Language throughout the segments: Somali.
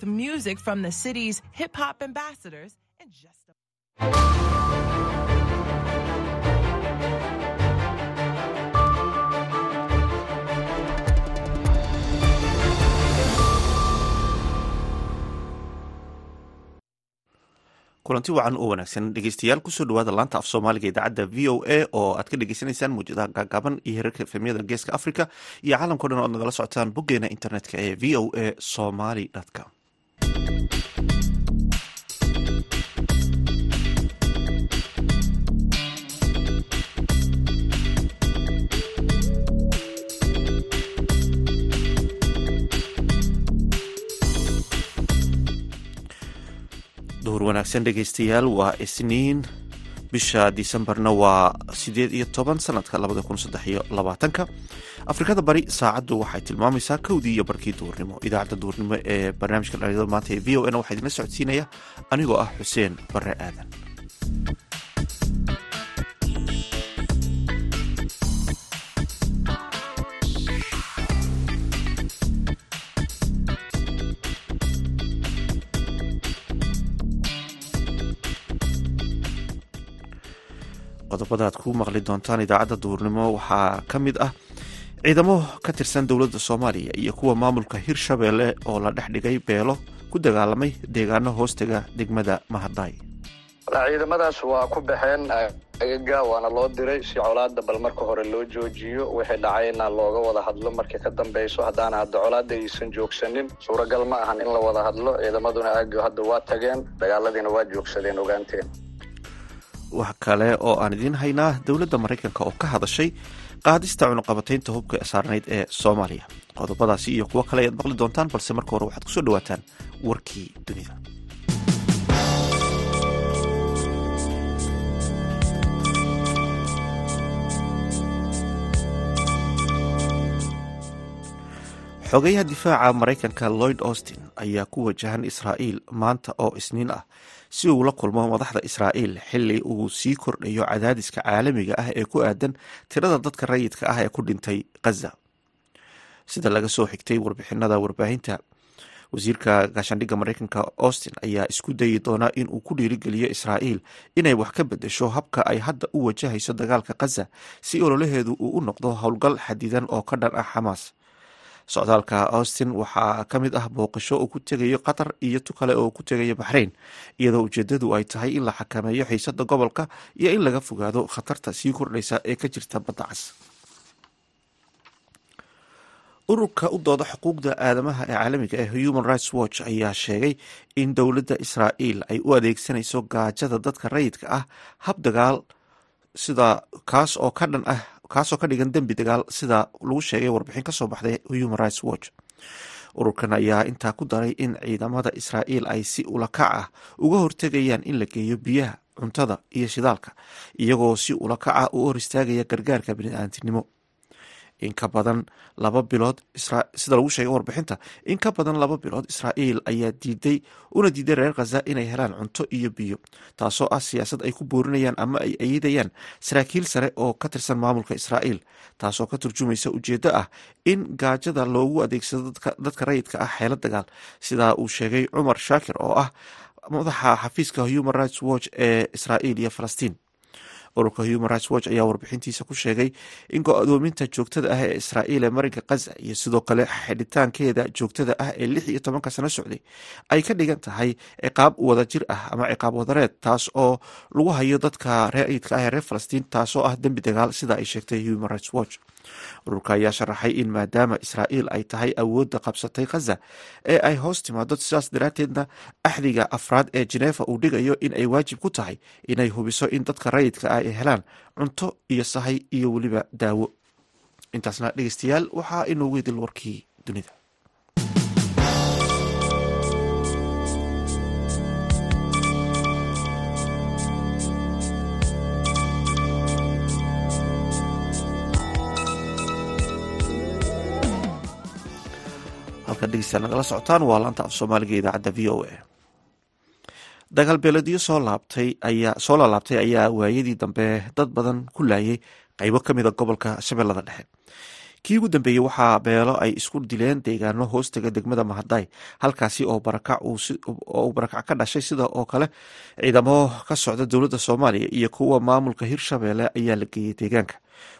to music from the city's hip hop ambassadors in just a kulanti wacan oo wanaagsan. Dhegeystayaal ku soo dhawaada laanta af soomaaliga idaacadda v o a oo aad ka dhegeysaneysaan muujadaha gaagaaban iyo herarka efemyada geeska africa iyo caalamkao dhan o ad nagala socotaan boggeena internetka ee v o a somaly com duhur wanaagsan dhegeystayaal waa isniin. Bisha disembarna waa sideed iyo toban sanadka labada kun saddex iyo labaatanka. Afrikada bari saacaddu waxay tilmaamaysaa kowdii iyo barkii duhurnimo idaacadda duhurnimo ee barnaamijka dhalinyarada maanta ee v o n waxaa idinla socodsiinaya. Anigoo ah xuseen bare aadan qodobada aad ku maqli doontaan idaacadda duhurnimo waxaa ka mid ah ciidamo ka tirsan dowladda soomaaliya iyo kuwa maamulka hirshabeelle oo la dhex dhigay beelo ku dagaalamay deegaano hoostega degmada mahadaay ciidamadaas waa ku baxeen agaga waana loo diray si colaada bal marka hore loo joojiyo wixii dhacayna looga wada hadlo. Markii ka dambeyso haddaana hadda colaada aysan joogsanin suuragal ma ahan in la wada hadlo. Ciidamaduna aagga hadda waa tageen dagaaladiina waa joogsadeen ogaanteen wax kale oo aan idiin haynaa dowladda maraykanka oo ka hadashay qaadista cunuqabataynta hubka saarnayd ee soomaaliya. Qodobadaasi iyo kuwo kale ayaad maqli doontaan balse marka hore waxaad ku soo dhawaataan warkii dunida. Xogeyaha difaaca maraykanka lloyd austin ayaa ku wajahan israa'iil maanta oo isniin ah si uu la kulmo madaxda israa'iil xili uu sii kordhayo cadaadiska caalamiga ah ee ku aadan tirada dadka rayidka ah ee ku dhintay khaza sida laga soo xigtay warbixinada warbaahinta wasiirka gaashaandhigga maraykanka austin ayaa isku dayi doonaa in uu ku dhiirigeliyo israa'iil inay wax ka bedesho habka ay hadda u wajahayso dagaalka khaza si ololaheedu uu u noqdo howlgal xadidan oo ka dhan ah xamaas socdaalka austin waxaa ka mid ah booqasho uu ku tegayo qatar iyo tu kale oo ku tegayo baxrayn iyadoo ujeedadu ay tahay in la xakameeyo xiisada gobolka iyo in laga fogaado khatarta sii kordhaysa ee ka jirta badda cas. Ururka u dooda xuquuqda aadamaha ee caalamiga ee human rights watch ayaa sheegay in dowladda israa'iil ay u adeegsanayso gaajada dadka rayidka ah hab dagaal sida kaas oo ka dhan ah kaasoo ka dhigan dembi dagaal sida lagu sheegay warbixin ka soo baxday human rights watch. Ururkan ayaa intaa ku daray in ciidamada israa'iil ay si ulakac ah uga hortegayaan in la geeyo biyaha cuntada iyo shidaalka iyagoo si ulakac ah u hor istaagaya gargaarka bini'aantinimo in ka badan laba bilood sida lagu sheegay warbixinta in ka badan laba bilood israa'iil ayaa diiday una diiday reer khaza inay helaan cunto iyo biyo taasoo ah siyaasad ay ku boorinayaan ama ay ayidayaan saraakiil sare oo ka tirsan maamulka israa'iil taasoo ka turjumaysa ujeeddo ah in gaajada loogu adeegsado dadka rayidka ah xeelo dagaal. Sidaa uu sheegay cumar shaakir oo ah madaxa xafiiska human rights watch ee israa'iil iyo falastiin ururka human rights watch ayaa warbixintiisa ku sheegay in go-doominta joogtada ah ee israa'iil ee marinka khaza iyo sidoo kale xidhitaankeeda joogtada ah ee lix iyo tobanka sano socday ay ka dhigan tahay ciqaab wadajir ah ama ciqaab wadareed taas oo lagu hayo dadka rayidka ah ee reer falastiin taasoo ah dembi dagaal sida ay sheegtay human rights watch ururka ayaa sharaxay in maadaama israa'iil ay tahay awoodda qabsatay khaza ee ay hoos timaado sidaas daraadteedna axdiga afraad ee jeneefa uu dhigayo in ay waajib ku tahay inay hubiso in dadka rayidka ah ay helaan cunto iyo sahay iyo weliba daawo. Intaasna dhegeystayaal waxaa inoogu idil warkii dunida nagala socotaan waa laanta af soomaaliga idaacadda v o a. Dagaal beelediyo soo laabtay ayaa soo laalaabtay ayaa waayadii dambe dad badan ku laayay qeybo ka mida gobolka shabeellada dhexe kii ugu dambeeyey waxaa beelo ay isku dileen deegaano hoostaga degmada mahaday halkaasi oo barakac ka dhashay sida oo kale ciidamo ka socda dowladda soomaaliya iyo kuwa maamulka hirshabeelle ayaa la geeyey deegaanka.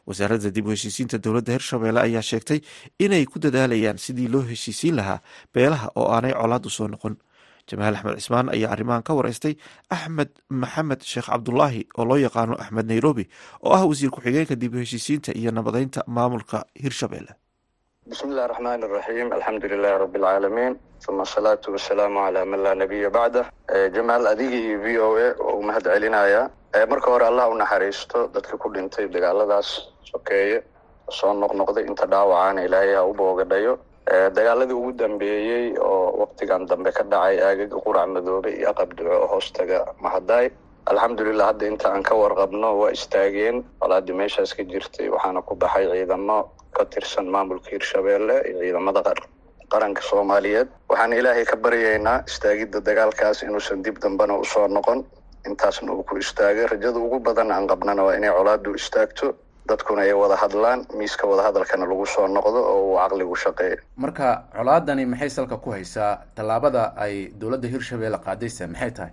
Wasaaradda dib u heshiisiinta dowladda hirshabeelle ayaa sheegtay inay ku dadaalayaan sidii loo heshiisiin lahaa beelaha oo aanay colaad u soo noqon jamaal axmed cismaan ayaa arrimahan ka wareystay axmed maxamed sheekh cabdulaahi oo loo yaqaano axmed nairobi oo ah wasiir ku-xigeenka dib u heshiisiinta iyo nabadeynta maamulka hirshabeelle bismi illahi raxmaan iraxiim alxamdu lilahi rabbi alcaalamiin uma asalaatu wasalaamu calaa man laa nabiya bacdah. Jamaal adiga iyo v o a oo u mahad celinaya marka hore allah u naxariisto dadka ku dhintay dagaaladaas sokeeye soo noqnoqday inta dhaawacaana ilaahay ha u boogadhayo dagaaladii ugu dambeeyey oo waktigan dambe ka dhacay aagaga qurac madoobe iyo aqab duco oo hoostaga mahaday alxamdulilah hadda inta aan ka warqabno waa istaageen. Walaadii meeshaas ka jirtay waxaana ku baxay ciidamo ka tirsan maamulka hirshabeelle iyo ciidamada qaranka soomaaliyeed. Waxaan ilaahay ka baryaynaa istaagidda dagaalkaas inuusan dib dambena u soo noqon. Intaasna uu ku istaagay rajada ugu badan aan qabnana waa inay colaadu istaagto dadkuna ay wada hadlaan miiska wadahadalkana lagu soo noqdo oo uu caqligu shaqeeyo marka colaadani maxay salka ku haysaa? Tallaabada ay dowladda hirshabeelle qaadaysa maxay tahay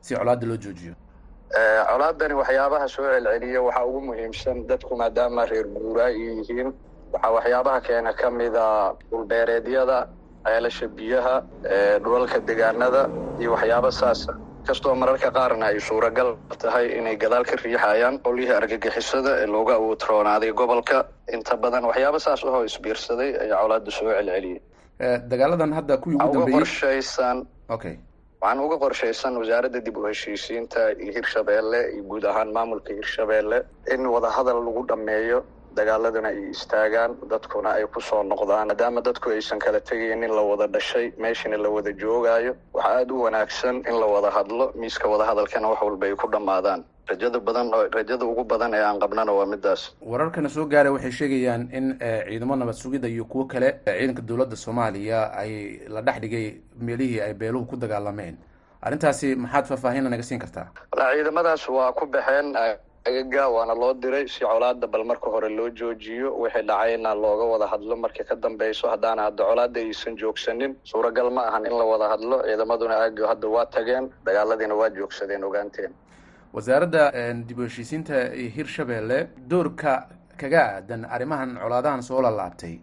si colaada loo joojiyo? Colaadani waxyaabaha soo celceliya waxaa ugu muhiimsan dadku maadaama reer guuraa ay yihiin. Waxaa waxyaabaha keena ka mida dhulbeereedyada ceelasha biyaha dhulalka degaanada iyo waxyaaba saasa kastoo mararka qaarna ay suuragal tahay inay gadaal ka riixayaan qolyihii argagixisada ee looga awoodroonaaday gobolka. Inta badan waxyaaba saas ahoo isbiirsaday ayaa colaada soo celceliyay dagaaladan hadda kuwii ugu dambeeyey qorshaysan okay waxaan uga qorshaysan wasaaradda dib u heshiisiinta iyo hirshabeelle iyo guud ahaan maamulka hirshabeelle in wadahadal lagu dhammeeyo dagaaladuna ay istaagaan dadkuna ay ku soo noqdaan maadaama dadku aysan kala tegayn in la wada dhashay meeshana la wada joogaayo waxaa aada u wanaagsan in la wada hadlo miiska wadahadalkana wax walba ay ku dhammaadaan. Rajada badan oo rajada ugu badan ee aan qabnana waa midaas wararkana soo gaaray waxay sheegayaan in ciidamo nabad sugidda iyo kuwo kale ciidanka dowladda soomaaliya ay la dhex dhigay meelihii ay beeluhu ku dagaalameen. Arrintaasi maxaad faahfaahinna naga siin kartaa? Ciidamadaas waa ku baxeen agaga waana loo diray si colaada bal marka hore loo joojiyo wixii dhacayna looga wada hadlo. Markii ka dambeyso haddaana hadda colaada aysan joogsanin suuragal ma ahan in la wada hadlo. Ciidamaduna aagi hadda waa tageen dagaaladiina waa joogsadeen ogaanteen. Wasaaradda dib u heshiisiinta hirshabeelle doorka kaga aadan arrimahan colaadahan soo lalaabtay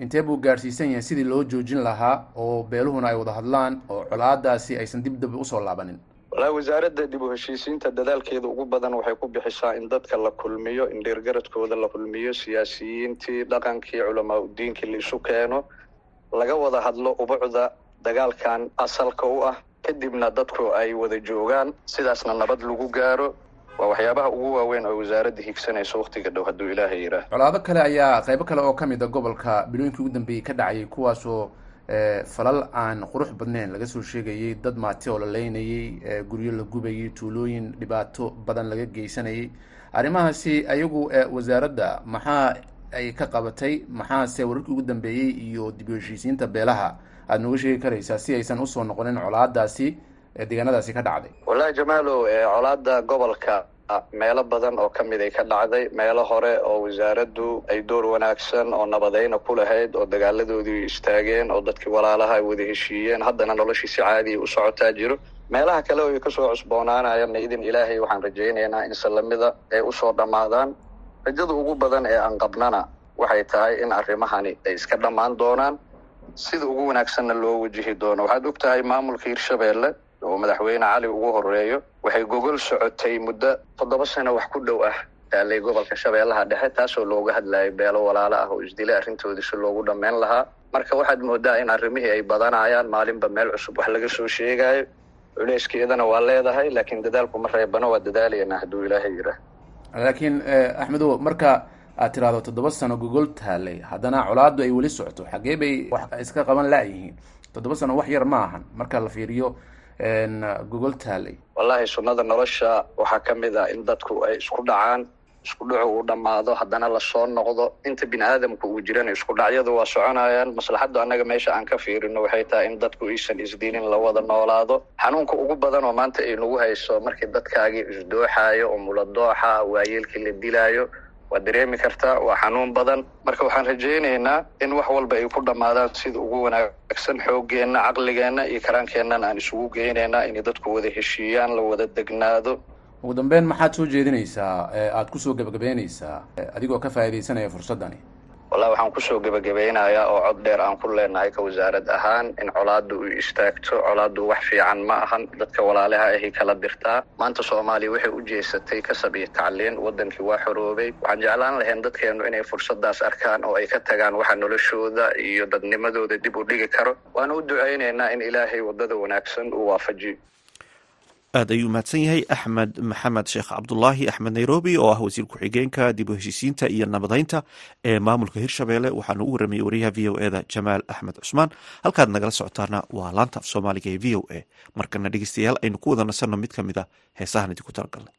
intee buu gaadhsiisan yahay sidii loo joojin lahaa oo beeluhuna ay wada hadlaan oo colaadaasi aysan dib dib u soo laabanin wallaahi wasaaradda dib u heshiisiinta dadaalkeeda ugu badan waxay ku bixisaa in dadka la kulmiyo in dheergaradkooda la kulmiyo siyaasiyiintii dhaqankii culamaa udiinkii la isu keeno laga wada hadlo ubucda dagaalkan asalka u ah kadibna dadku ay wada joogaan sidaasna nabad lagu gaaro. Waa waxyaabaha ugu waaweyn oo wasaaradda higsanayso waktiga dhow hadduu ilaahay yidhaah colaado kale ayaa qaybo kale oo ka mid a gobolka bilooyinkii ugu dambeeyey ka dhacayay kuwaasoo falal aan qurux badneyn laga soo sheegayay dad maati oo la leynayay guryo la gubayay tuulooyin dhibaato badan laga geysanayay arrimahaasi ayagu wasaaradda maxaa ay ka qabatay maxaase wararkii ugu dambeeyey iyo dib u heshiisiinta beelaha aada nooga sheegi karaysaa si aysan u soo noqonin colaadaasi deegaanadaasi ka dhacday? Wallahi jamaalow colaada gobolka meelo badan oo ka mid ay ka dhacday meelo hore oo wasaaraddu ay door wanaagsan oo nabadayna ku lahayd oo dagaaladoodii istaageen oo dadkii walaalaha ay wada heshiiyeen haddana noloshii si caadiya u socotaa jiro. Meelaha kale oo ay ka soo cusboonaanayana idin ilaahay waxaan rajaynaynaa in salamida ay u soo dhammaadaan. Rajada ugu badan ee aan qabnana waxay tahay in arrimahani ay iska dhammaan doonaan. Sida ugu wanaagsanna loo wajihi doono. Waxaad og tahay maamulka hirshabeelle oo madaxweyne cali ugu horeeyo waxay gogol socotay muddo toddoba sano wax ku dhow ah taalay gobolka shabeellaha dhexe taasoo looga hadlayay beelo walaalo ah oo isdilay arrintoodii si loogu dhammayn lahaa. Marka waxaad moodaa in arrimihii ay badanayaan maalinba meel cusub wax laga soo sheegayo culeyskeedana waa leedahay laakiin dadaalku ma reebano waa dadaalayanaa hadduu ilaahay yidhaah. Laakiin axmedow marka aad tiraahdo toddoba sano gogol taalay haddana colaadu ay weli socoto xaggee bay wax iska qaban laayihiin toddoba sano wax yar ma ahan marka la fiiriyo gogol taalay wallahi sunnada nolosha waxaa ka mid ah in dadku ay isku dhacaan isku dhacu uu dhammaado haddana la soo noqdo inta bini aadamka uu jirana isku dhacyadu waa soconayaan maslaxaddu annaga meesha aan ka fiirino waxay tahay in dadku aysan isdiinin la wada noolaado. Xanuunka ugu badan oo maanta ay nagu hayso markii dadkaagii isdooxaayo oo muladooxa waayeelkii la dilaayo waad dareemi kartaa waa xanuun badan. Marka waxaan rajaynaynaa in wax walba ay ku dhammaadaan sida ugu wanaagsan xooggeenna caqligeenna iyo karaankeennan aan isugu geynaynaa inay dadku wada heshiiyaan la wada degnaado. Ugu dambeyn maxaad soo jeedinaysaa aada ku soo gebagabeynaysaa adigoo ka faa'iidaysanaya fursaddani wallahi waxaan ku soo gebagabeynayaa oo cod dheer aan ku leenahay ka wasaarad ahaan in colaadda u istaagto colaaddu wax fiican ma ahan dadka walaalaha ahi kala dirtaa maanta soomaaliya waxay u jeesatay kasab iyo tacliin waddankii waa xoroobay. Waxaan jeclaan lahayn dadkeennu inay fursaddaas arkaan oo ay ka tagaan waxa noloshooda iyo dadnimadooda dib u dhigi karo. Waana u ducaynaynaa in ilaahay waddada wanaagsan uu waafajiyo aad ayuu mahadsan yahay axmed maxamed sheekh cabdulaahi axmed nairobi oo ah wasiir ku-xigeenka dib u heshiisiinta iyo nabadaynta ee maamulka hirshabelle waxaana u waramayay wariyaha v o eda jamaal axmed cusmaan. Halkaad nagala socotaana waa laanta af soomaaliga ee v o a. Markana dhegeystayaal aynu ku wada nasanno mid ka mid a heesahan idinku talagalnay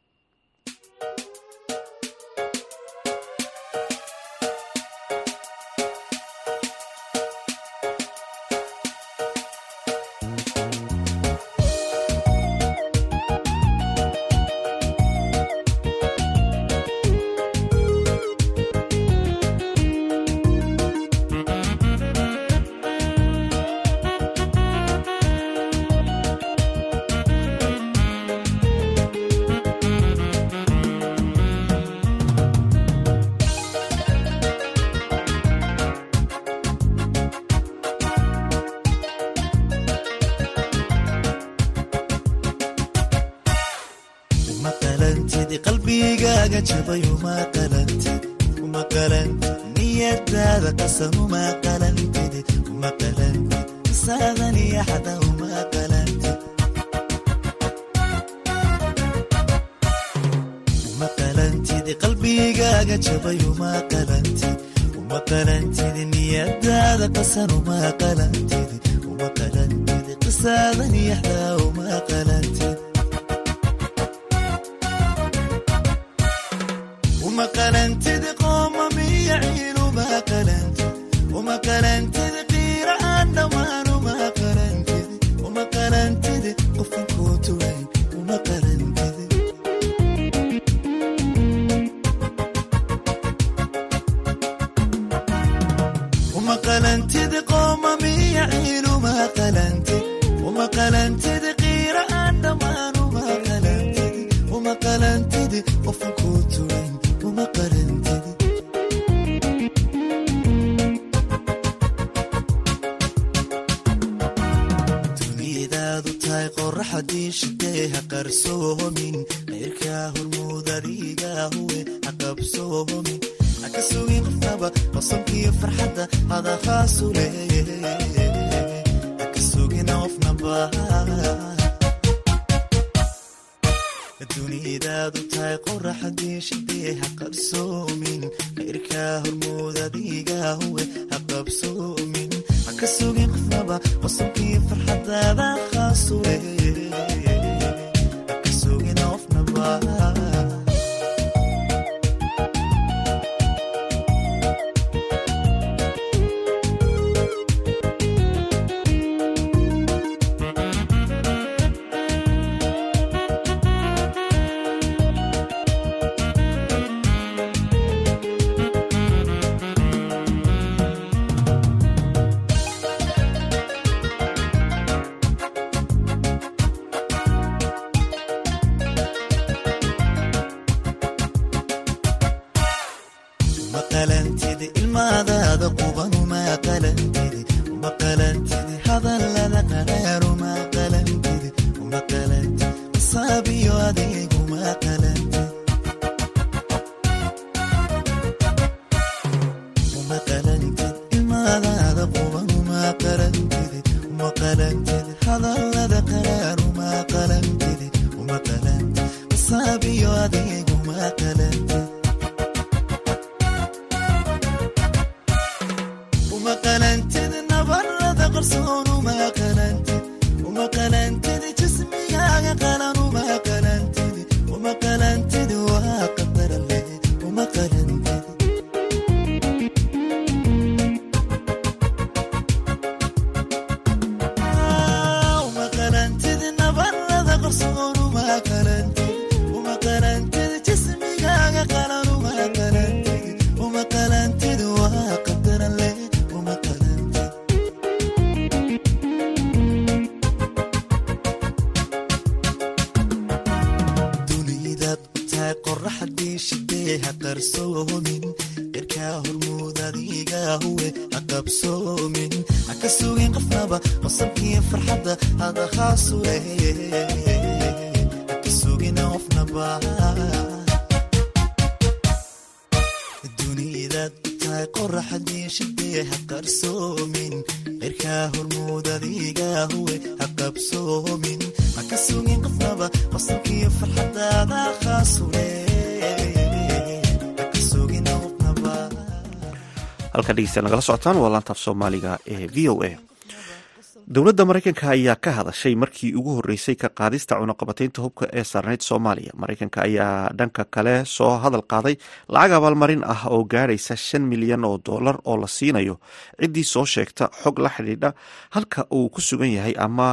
uma qarantid jismigaaga qalan uma qarantid shidee ha qarsoomin qirkaa hormuud adiga huwe ha qabsoomin. Ha ka sugin qofnaba qosabkii farxadda hada khaasue ha ka sugin qofnaba. Dunidaad tahay qoraxdii shidee ha qarsoomin qirkaa hormuud adiga huwe ha qabsoomin. Ha ka sugin qofnaba qosabkii farxadaada khaasue halka dhegeystayaal nagala socotaan. Waa laantaaf soomaaliga ee v o a. Dowladda maraykanka ayaa ka hadashay markii ugu horreysay ka qaadista cunaqabataynta hubka ee saarneyd soomaaliya. Maraykanka ayaa dhanka kale soo hadal qaaday lacag abaalmarin ah oo gaadhaysa shan milyan oo dollar oo la siinayo. Ciddii soo sheegta xog la xidhiidha halka uu ku sugan yahay ama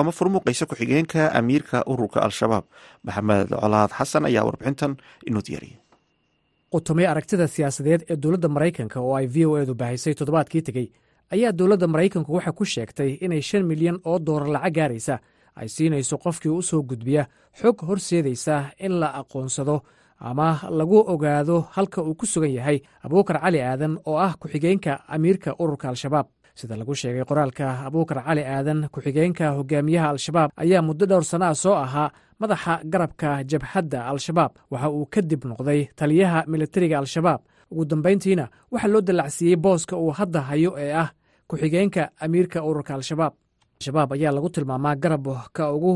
ama furmuuqaysa ku-xigeenka amiirka ururka al-shabaab. Maxamed colaad xasan ayaa warbixintan inoo diyaariyay qutumay aragtida siyaasadeed ee dowladda maraykanka oo ay v o edu bahisay toddobaadkii tegey. Ayaa dowladda maraykanku waxay ku sheegtay inay shan milyan oo doolar lacag gaaraysa. Ay siinayso qofkii u soo gudbiya xog horseedaysa in la aqoonsado ama lagu ogaado halka uu ku sugan yahay abuukar cali aadan oo ah ku-xigeenka amiirka ururka al-shabaab sida lagu sheegay qoraalka abuukar cali aadan ku-xigeenka hogaamiyaha al-shabaab ayaa muddo dhowr sanno ah soo ahaa madaxa garabka jabhadda al-shabaab. Waxa uu kadib noqday taliyaha militariga al-shabaab. Ugu dambayntiina waxaa loo dallacsiiyey booska uu hadda hayo ee ah ku-xigeenka amiirka ururka al-shabaab. Al-shabaab ayaa lagu tilmaamaa garabka ugu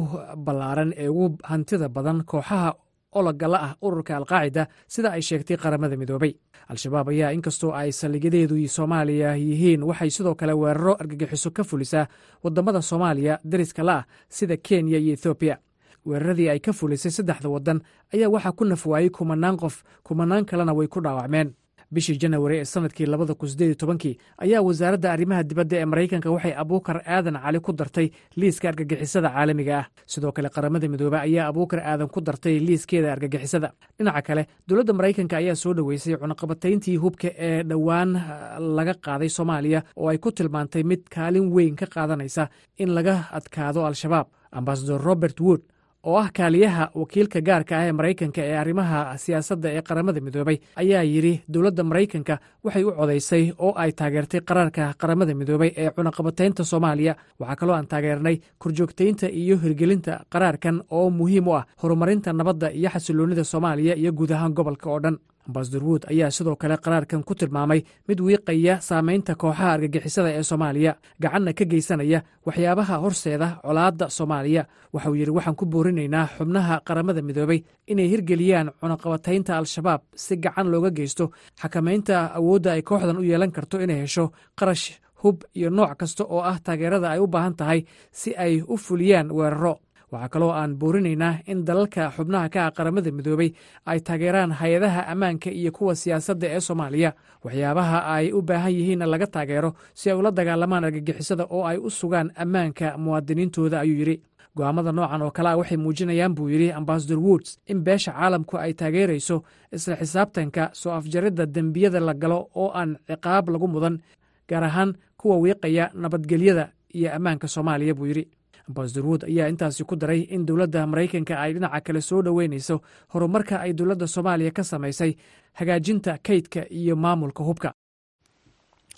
ballaaran ee ugu hantida badan kooxaha ologala ah ururka alqaacida sida ay sheegtay qaramada midoobay. Al-shabaab ayaa inkastoo ay saldhigyadeedu soomaaliya yihiin waxay sidoo kale weeraro argagixiso ka fulisaa waddamada soomaaliya dariska la ah sida kenya iyo ethoobiya weeraradii ay ka fulisay saddexda waddan ayaa waxaa ku nafwaayey kumanaan qof kumanaan kalena way ku dhaawacmeen bishii janawari ee sannadkii labada kun sideed tobankii ayaa wasaaradda arrimaha dibadda ee maraykanka waxay abuukar aadan cali ku dartay liiska argagixisada caalamiga ah. Sidoo kale qaramada midoobe ayaa abuukar aadan ku dartay liiskeeda argagixisada. Dhinaca kale dowladda maraykanka ayaa soo dhoweysay cunaqabatayntii hubka ee dhowaan laga qaaday soomaaliya oo ay ku tilmaantay mid kaalin weyn ka qaadanaysa in laga adkaado al-shabaab. Ambasador robert wood oo ah kaaliyaha wakiilka gaarka ah ee maraykanka ee arrimaha siyaasadda ee qaramada midoobay ayaa yidhi dowladda maraykanka waxay u codaysay oo ay taageertay qaraarka qaramada midoobay ee cunaqabataynta soomaaliya. Waxaa kaloo aan taageernay korjoogtaynta iyo hirgelinta qaraarkan oo muhiim u ah horumarinta nabadda iyo xasiloonnida soomaaliya iyo guud ahaan gobolka oo dhan ambasador wood ayaa sidoo kale qaraarkan ku tilmaamay mid wiiqaya saamaynta kooxaha argagixisada ee soomaaliya. Gacanna ka geysanaya waxyaabaha horseeda colaadda soomaaliya. Waxauu yidhi waxaan ku boorinaynaa xubnaha qaramada midoobay inay hirgeliyaan cunaqabataynta al-shabaab si gacan looga geysto. Xakamaynta awoodda ay kooxdan u yeelan karto inay hesho qarash hub iyo nooc kasta oo ah taageerada ay u baahan tahay si ay u fuliyaan weeraro waxaa kaloo aan boorinaynaa in dalalka xubnaha ka ah qaramada midoobay ay taageeraan hay'adaha ammaanka iyo kuwa siyaasadda ee soomaaliya. Waxyaabaha ay u baahan yihiinna laga taageero si ay ula dagaalamaan argagixisada oo ay u sugaan ammaanka muwaadiniintooda ayuu yidhi. Go'aamada noocan oo kale ah waxay muujinayaan buu yidhi ambasador woods in beesha caalamku ay taageerayso isla xisaabtanka soo afjaridda dembiyada la galo oo aan ciqaab lagu mudan gaar ahaan kuwa wiiqaya nabadgelyada iyo ammaanka soomaaliya buu yidhi ambasador wood ayaa intaasi ku daray in dowladda maraykanka ay dhinaca kale soo dhoweynayso horumarka ay dowladda soomaaliya ka samaysay hagaajinta kaydka iyo maamulka hubka.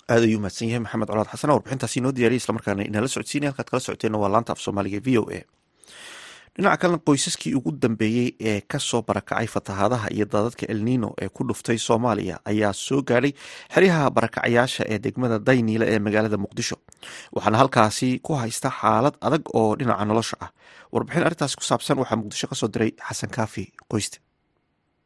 Aad ayuu mahadsan yahay maxamed colaad xasan. Warbixintaasi inoo diyaariya islamarkaana inala socodsiinaya halkaad kala socoteenna waa laanta af soomaaliga v o a dhinaca kalena qoysaskii ugu dambeeyey ee ka soo barakacay fatahaadaha iyo daadadka elnino ee ku dhuftay soomaaliya ayaa soo gaadhay xeryaha barakacayaasha ee degmada dayniile ee magaalada muqdisho. Waxaana halkaasi ku haysta xaalad adag oo dhinaca nolosha ah. Warbixin arrintaasi ku saabsan waxaa muqdisho ka soo diray xasan kaafi qoyste.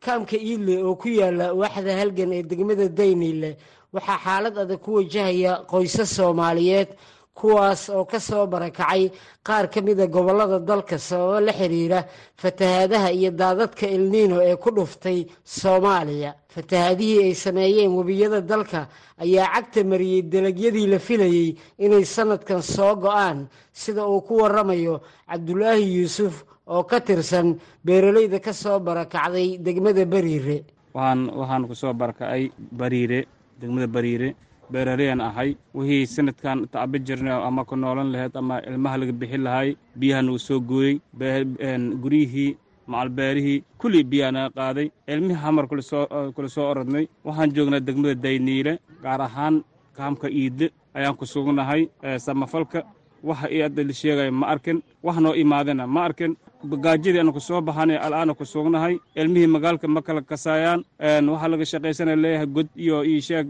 Kaamka iidle oo ku yaalla waaxda halgan ee degmada dayniile waxaa xaalad adag ku wajahaya qoysas soomaaliyeed kuwaas oo ka soo barakacay qaar ka mida gobollada dalka sababo la xiriira fatahaadaha iyo daadadka elniino ee ku dhuftay soomaaliya. Fatahaadihii ay sameeyeen webiyada dalka ayaa cagta mariyey dalagyadii la filayey inay sanadkan soo go'aan sida uu ku waramayo cabdulaahi yuusuf oo ka tirsan beeralayda ka soo barakacday degmada bariire. Waxaan ku soo barakacay bariire degmada bariire beeraleyan ahay. Wixii sanadkan tacbi jirnay ama ku noolan lahayd ama ilmaha laga bixin lahay biyaha nagu soo gooyey guryihii macalbeerihii kullii biyaa naga qaaday. Ilmihii hamar kula soo orodnay waxaan joognaa degmada dayniile gaar ahaan kaamka iidle ayaan ku sugnahay samafalka. Waxa ii adda la sheegaya ma arkin wax noo imaadana ma arkin gaajadii aanu ku soo baxanay al'aana ku sugnahay ilmihii magaalka ma kala kasaayaan waxaa laga shaqaysana leeyahay god iyo ii sheeg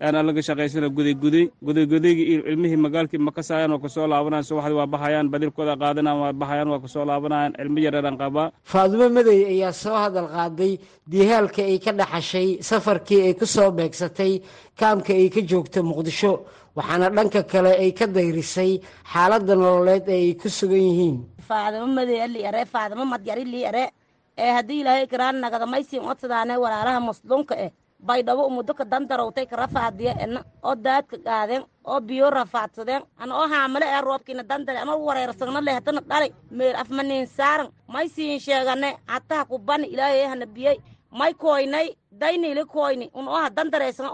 laga shaqaysana gudayguday gudaygudaygii ilmihii magaalkii ma kasaayaan waa ku soo laabanayaan subaxdii waa baxayaan badilkooda qaadanayaan waa baxayaan waa ku soo laabanayaan ilmo yareeraan qabaa. Faadumo madey ayaa soo hadal qaaday diihaalka ay ka dhaxashay safarkii ay ku soo beegsatay kaamka ay ka joogto muqdisho waxaana dhanka kale ay ka dayrisay xaaladda nololeed ee ay ku sugan yihiin. Ee haddii ilaahay karaan nagadamaysiin odsadaane walaalaha musluunka eh baydhabo umudoka dandarowtay ka rafaadiya ena oo daadka qaadeen oo biyo rafaadsadeen ana oo haamale ee roobkiina dandare ama wareersagna leh hadana dhali meel afmaniin saaran. May siin sheegane hataha kubani ilaahay hana biyey may koynay daynili koyni un oha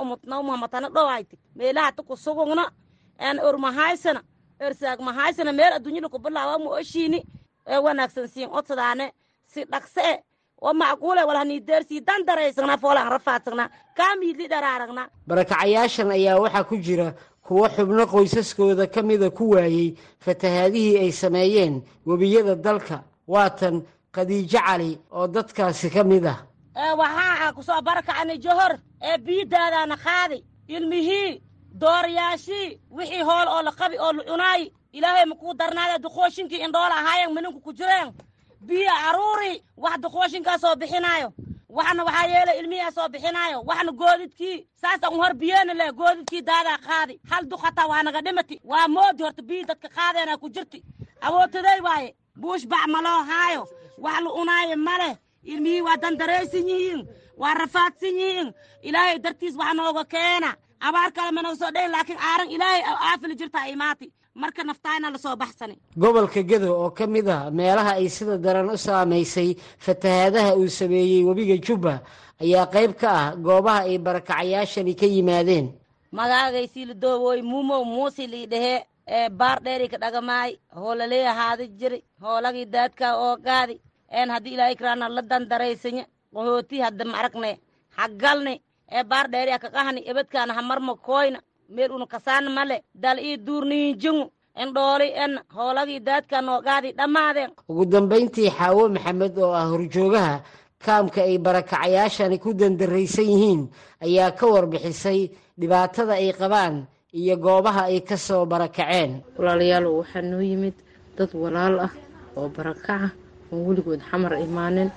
umutna umahamatana dhowayti. Meelaha ta kusugugna en ormahaysana ersaag mahaysana meel adduunyada kubilaawa mu oshiini. Ee wanaagsan siin odsadaane si dhaqse e. Oo macquule walhaniideersii dandareysagna foolaan rafaadsagna kaamiidli dharaaragna. Barakacayaashan ayaa waxaa ku jira kuwo xubno qoysaskooda ka mida ku waayey fatahaadihii ay sameeyeen webiyada dalka waatan khadiijo cali oo dadkaasi ka mid ah waxaa ku soo barakacani johor. Ee biidaadaana qaadi. Ilmihii dooryaashii wixii hool oo la qabi oo la cunaayi ilaahay makuu darnaada duqooshinkii indhoola ahaayeen mininku ku jireen? Biyo aruuri wax duqooshinkaa soo bixinaayo. Waxna waxaa yeelay ilmihiaa soo bixinaayo. Waxna goodidkii saasa un hor biyeena leh goodidkii daadaa qaadi. Hal duqataa waa naga dhimati. Waa moodi horta biyi dadka qaadeenaa ku jirti. Awootaday waaye buush bac maloo haayo. Wax la unaayo ma leh ilmihii waa dandaraysan yihiin waa rafaadsan yihiin ilaahay dartiis wax nooga keena. Abaar kale ma naga soo dhayn laakiin aaran ilaahay aafili jirtaa imaati marka naftaayna la soo baxsani. Gobolka gedo oo ka mid ah meelaha ay sida daran u saamaysay fatahaadaha uu sameeyey webiga jubba ayaa qayb ka ah goobaha ay barakacayaashani ka yimaadeen. Magaagaysi la doobooy muumow muusi lii dhehee ee baar dheeri ka dhagamaay hoolaley ahaadi jiri hoolagii daadkaa oo gaadi een haddii ilaahay karaana la dandaraysanya qahooti hadda ma aragne haggalni ee baar dheeri a kaqahani ebedkaana hamarma kooyna meel una kasaana male dal ii duurniinjingu en dhooli en hoolagii daadkaa noogaadi dhammaadeen ugu dambayntii xaawo maxamed oo ah horjoogaha kaamka ay barakacayaashani ku dandaraysan yihiin ayaa ka warbixisay dhibaatada ay qabaan iyo goobaha ay ka soo barakaceen walaalayaal waxaa noo yimid dad walaal ah oo barakaca oon weligood xamar imaanin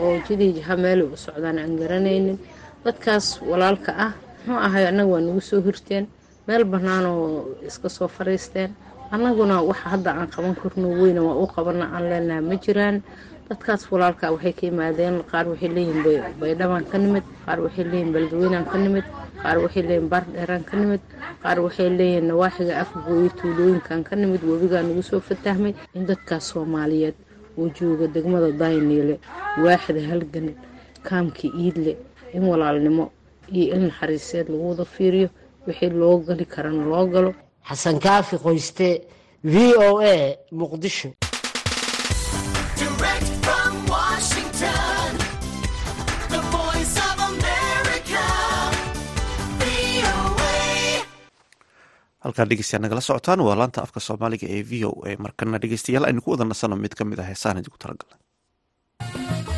oo jidii jaha meelay u socdaan aan garanaynin. Dadkaas walaalka ah muxuu ahay annaga waa nagu soo hirteen meel bannaanoo iska soo fadhiisteen annaguna waxa hadda aan qaban karno weyna waa u qabana aan leenaha ma jiraan. Dadkaas walaalka waxay ka yimaadeen qaar waxay leeyihiin baydhabaan ka nimid qaar waxay leeyihiin beledweynaan ka nimid qaar waxay leeyihiin baardheeraan ka nimid qaar waxay leeyihiin nawaaxiga afgooyo tuulooyinkan ka nimid webigaa nagu soo fatahmay in dadkaas soomaaliyeed oo jooga degmada dayniile waaxda halgan kaamka iidle in walaalnimo iyo il naxariiseed lagu wada fiiriyo wixii loo gali karana loo galo. Xasan kaafi qoyste v o a muqdisho halkaan dhegeystayaa nagala socotaan. Waa laanta afka soomaaliga ee v o a. Markana dhegeystayaal aynu ku wada nasano mid ka mid ah heesaan idinku talagalnay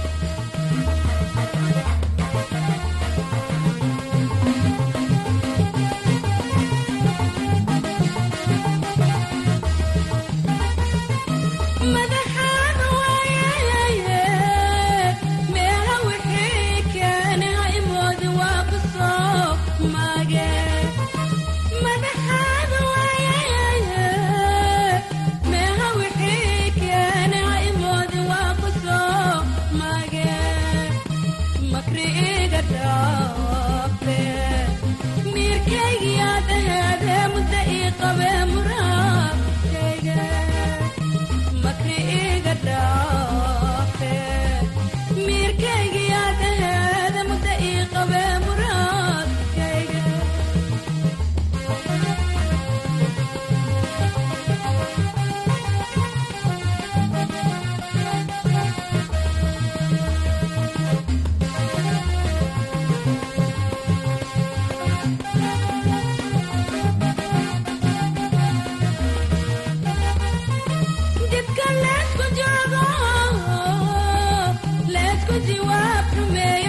waa xumeey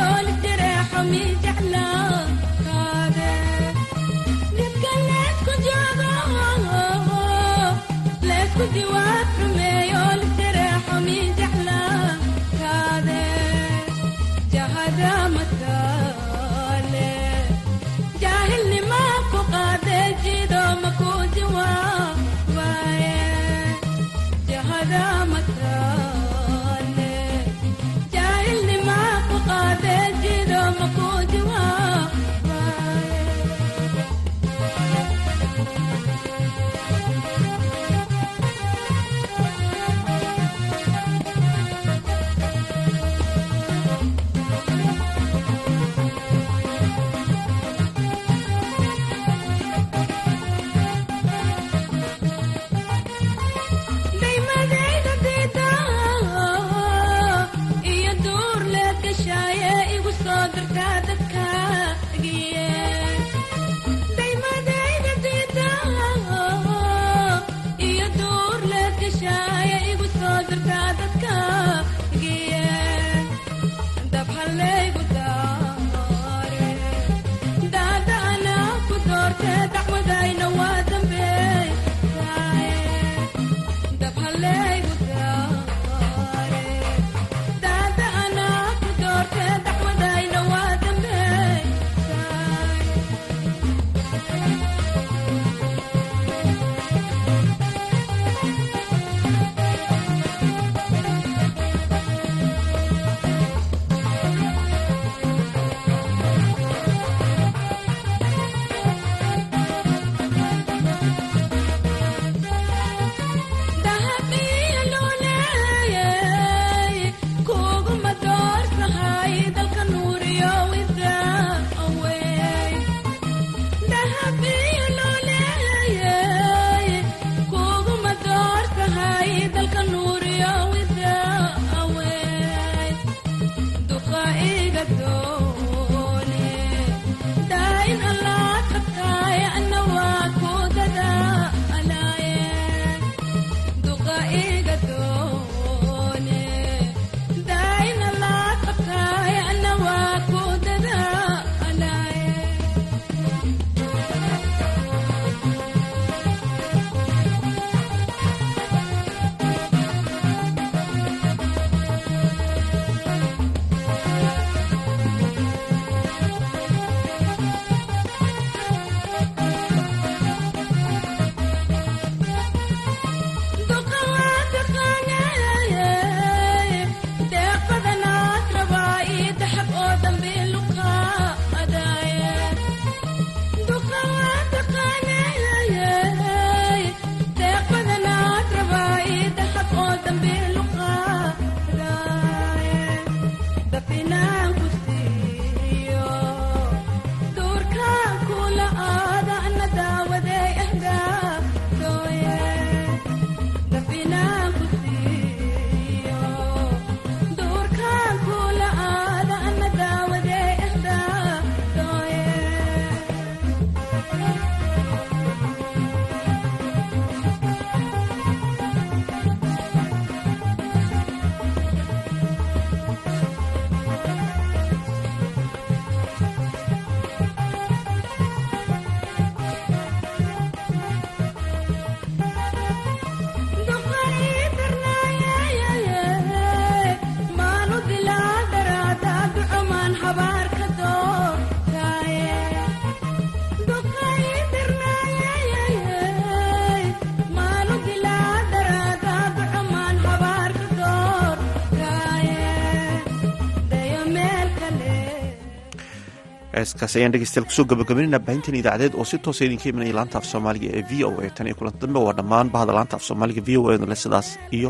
heeskaas ayaan dhegeystayaal ku soo gabagabinayna baahintan idaacadeed oo si toosa idinka imanaya laanta af soomaaliga ee v o a tan iyo kulanta dambe. Waa dhammaan bahda laanta af soomaaliga v o a le sidaas iyo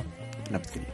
nabadgelyo.